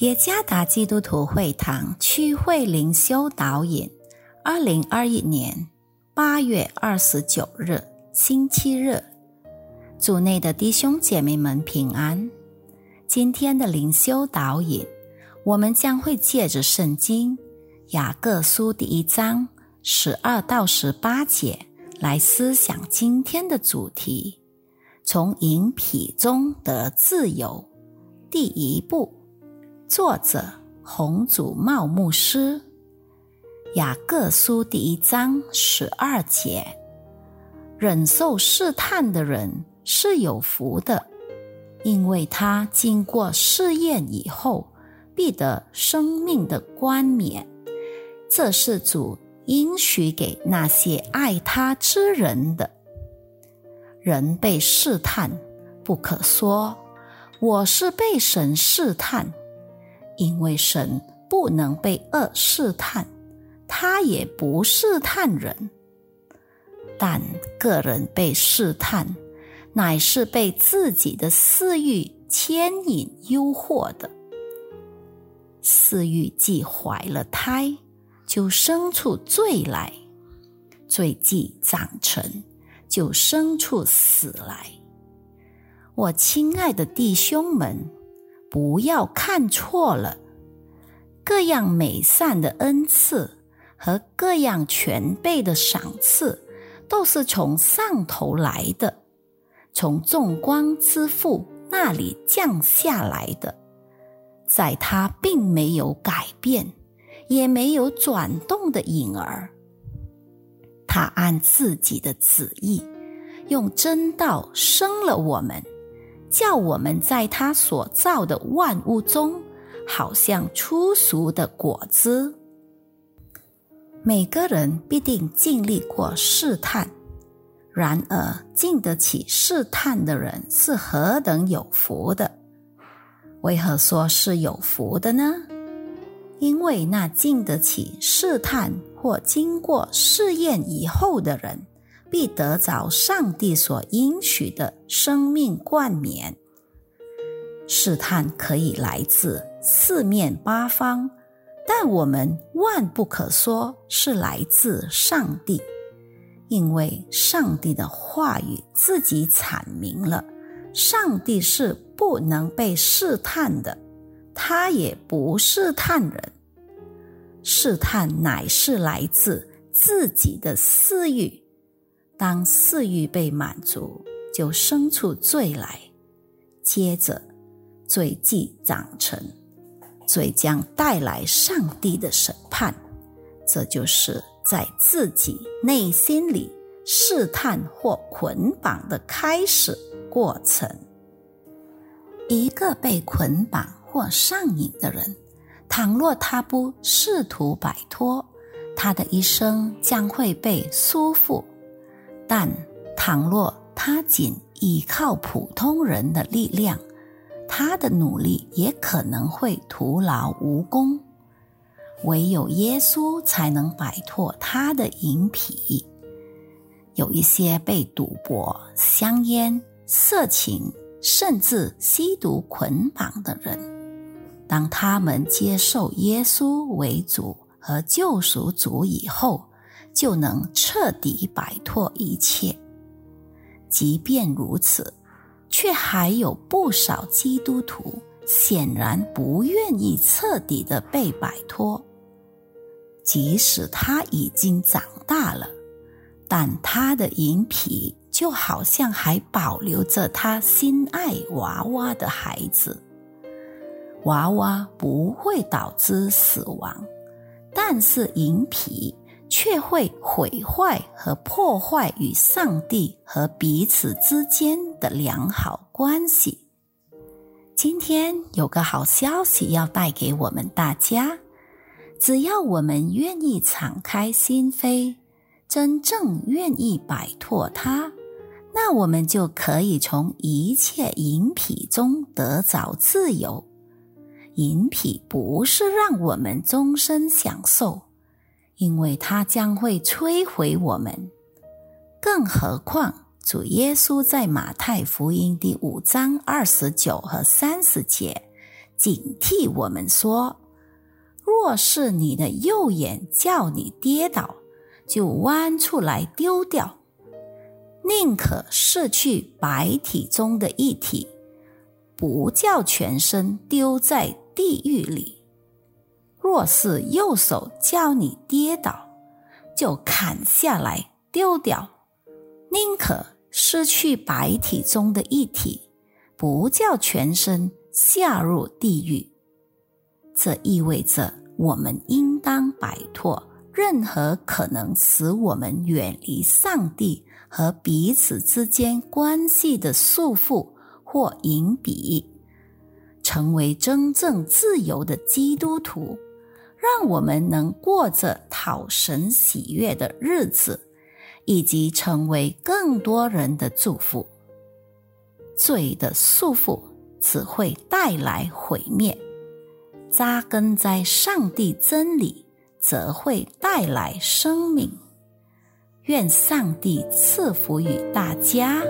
耶加达基督徒会堂区会灵修导引，二零二一年八月二十九日星期日，组内的弟兄姐妹们平安。今天的灵修导引，我们将会借着圣经雅各书第一章十二到十八节来思想今天的主题：从淫癖中得自由。第一步。作者红祖茂牧师，雅各书第一章十二节：忍受试探的人是有福的，因为他经过试验以后，必得生命的冠冕。这是主应许给那些爱他之人的。人被试探，不可说我是被神试探。因为神不能被恶试探，他也不试探人。但个人被试探，乃是被自己的私欲牵引、诱惑的。私欲既怀了胎，就生出罪来；罪既长成，就生出死来。我亲爱的弟兄们。不要看错了，各样美善的恩赐和各样全备的赏赐，都是从上头来的，从众光之父那里降下来的。在他并没有改变，也没有转动的影儿。他按自己的旨意，用真道生了我们。叫我们在他所造的万物中，好像粗俗的果子。每个人必定经历过试探，然而经得起试探的人是何等有福的！为何说是有福的呢？因为那经得起试探或经过试验以后的人。必得着上帝所应许的生命冠冕。试探可以来自四面八方，但我们万不可说是来自上帝，因为上帝的话语自己阐明了，上帝是不能被试探的，他也不试探人。试探乃是来自自己的私欲。当私欲被满足，就生出罪来；接着，罪既长成，罪将带来上帝的审判。这就是在自己内心里试探或捆绑的开始过程。一个被捆绑或上瘾的人，倘若他不试图摆脱，他的一生将会被束缚。但倘若他仅依靠普通人的力量，他的努力也可能会徒劳无功。唯有耶稣才能摆脱他的淫癖。有一些被赌博、香烟、色情，甚至吸毒捆绑的人，当他们接受耶稣为主和救赎主以后，就能彻底摆脱一切。即便如此，却还有不少基督徒显然不愿意彻底的被摆脱。即使他已经长大了，但他的淫癖就好像还保留着他心爱娃娃的孩子。娃娃不会导致死亡，但是淫癖。却会毁坏和破坏与上帝和彼此之间的良好关系。今天有个好消息要带给我们大家：只要我们愿意敞开心扉，真正愿意摆脱它，那我们就可以从一切淫癖中得着自由。淫癖不是让我们终身享受。因为它将会摧毁我们，更何况主耶稣在马太福音第五章二十九和三十节警惕我们说：若是你的右眼叫你跌倒，就弯出来丢掉，宁可失去白体中的一体，不叫全身丢在地狱里。若是右手叫你跌倒，就砍下来丢掉，宁可失去白体中的一体，不叫全身下入地狱。这意味着我们应当摆脱任何可能使我们远离上帝和彼此之间关系的束缚或隐蔽，成为真正自由的基督徒。让我们能过着讨神喜悦的日子，以及成为更多人的祝福。罪的束缚只会带来毁灭，扎根在上帝真理，则会带来生命。愿上帝赐福于大家。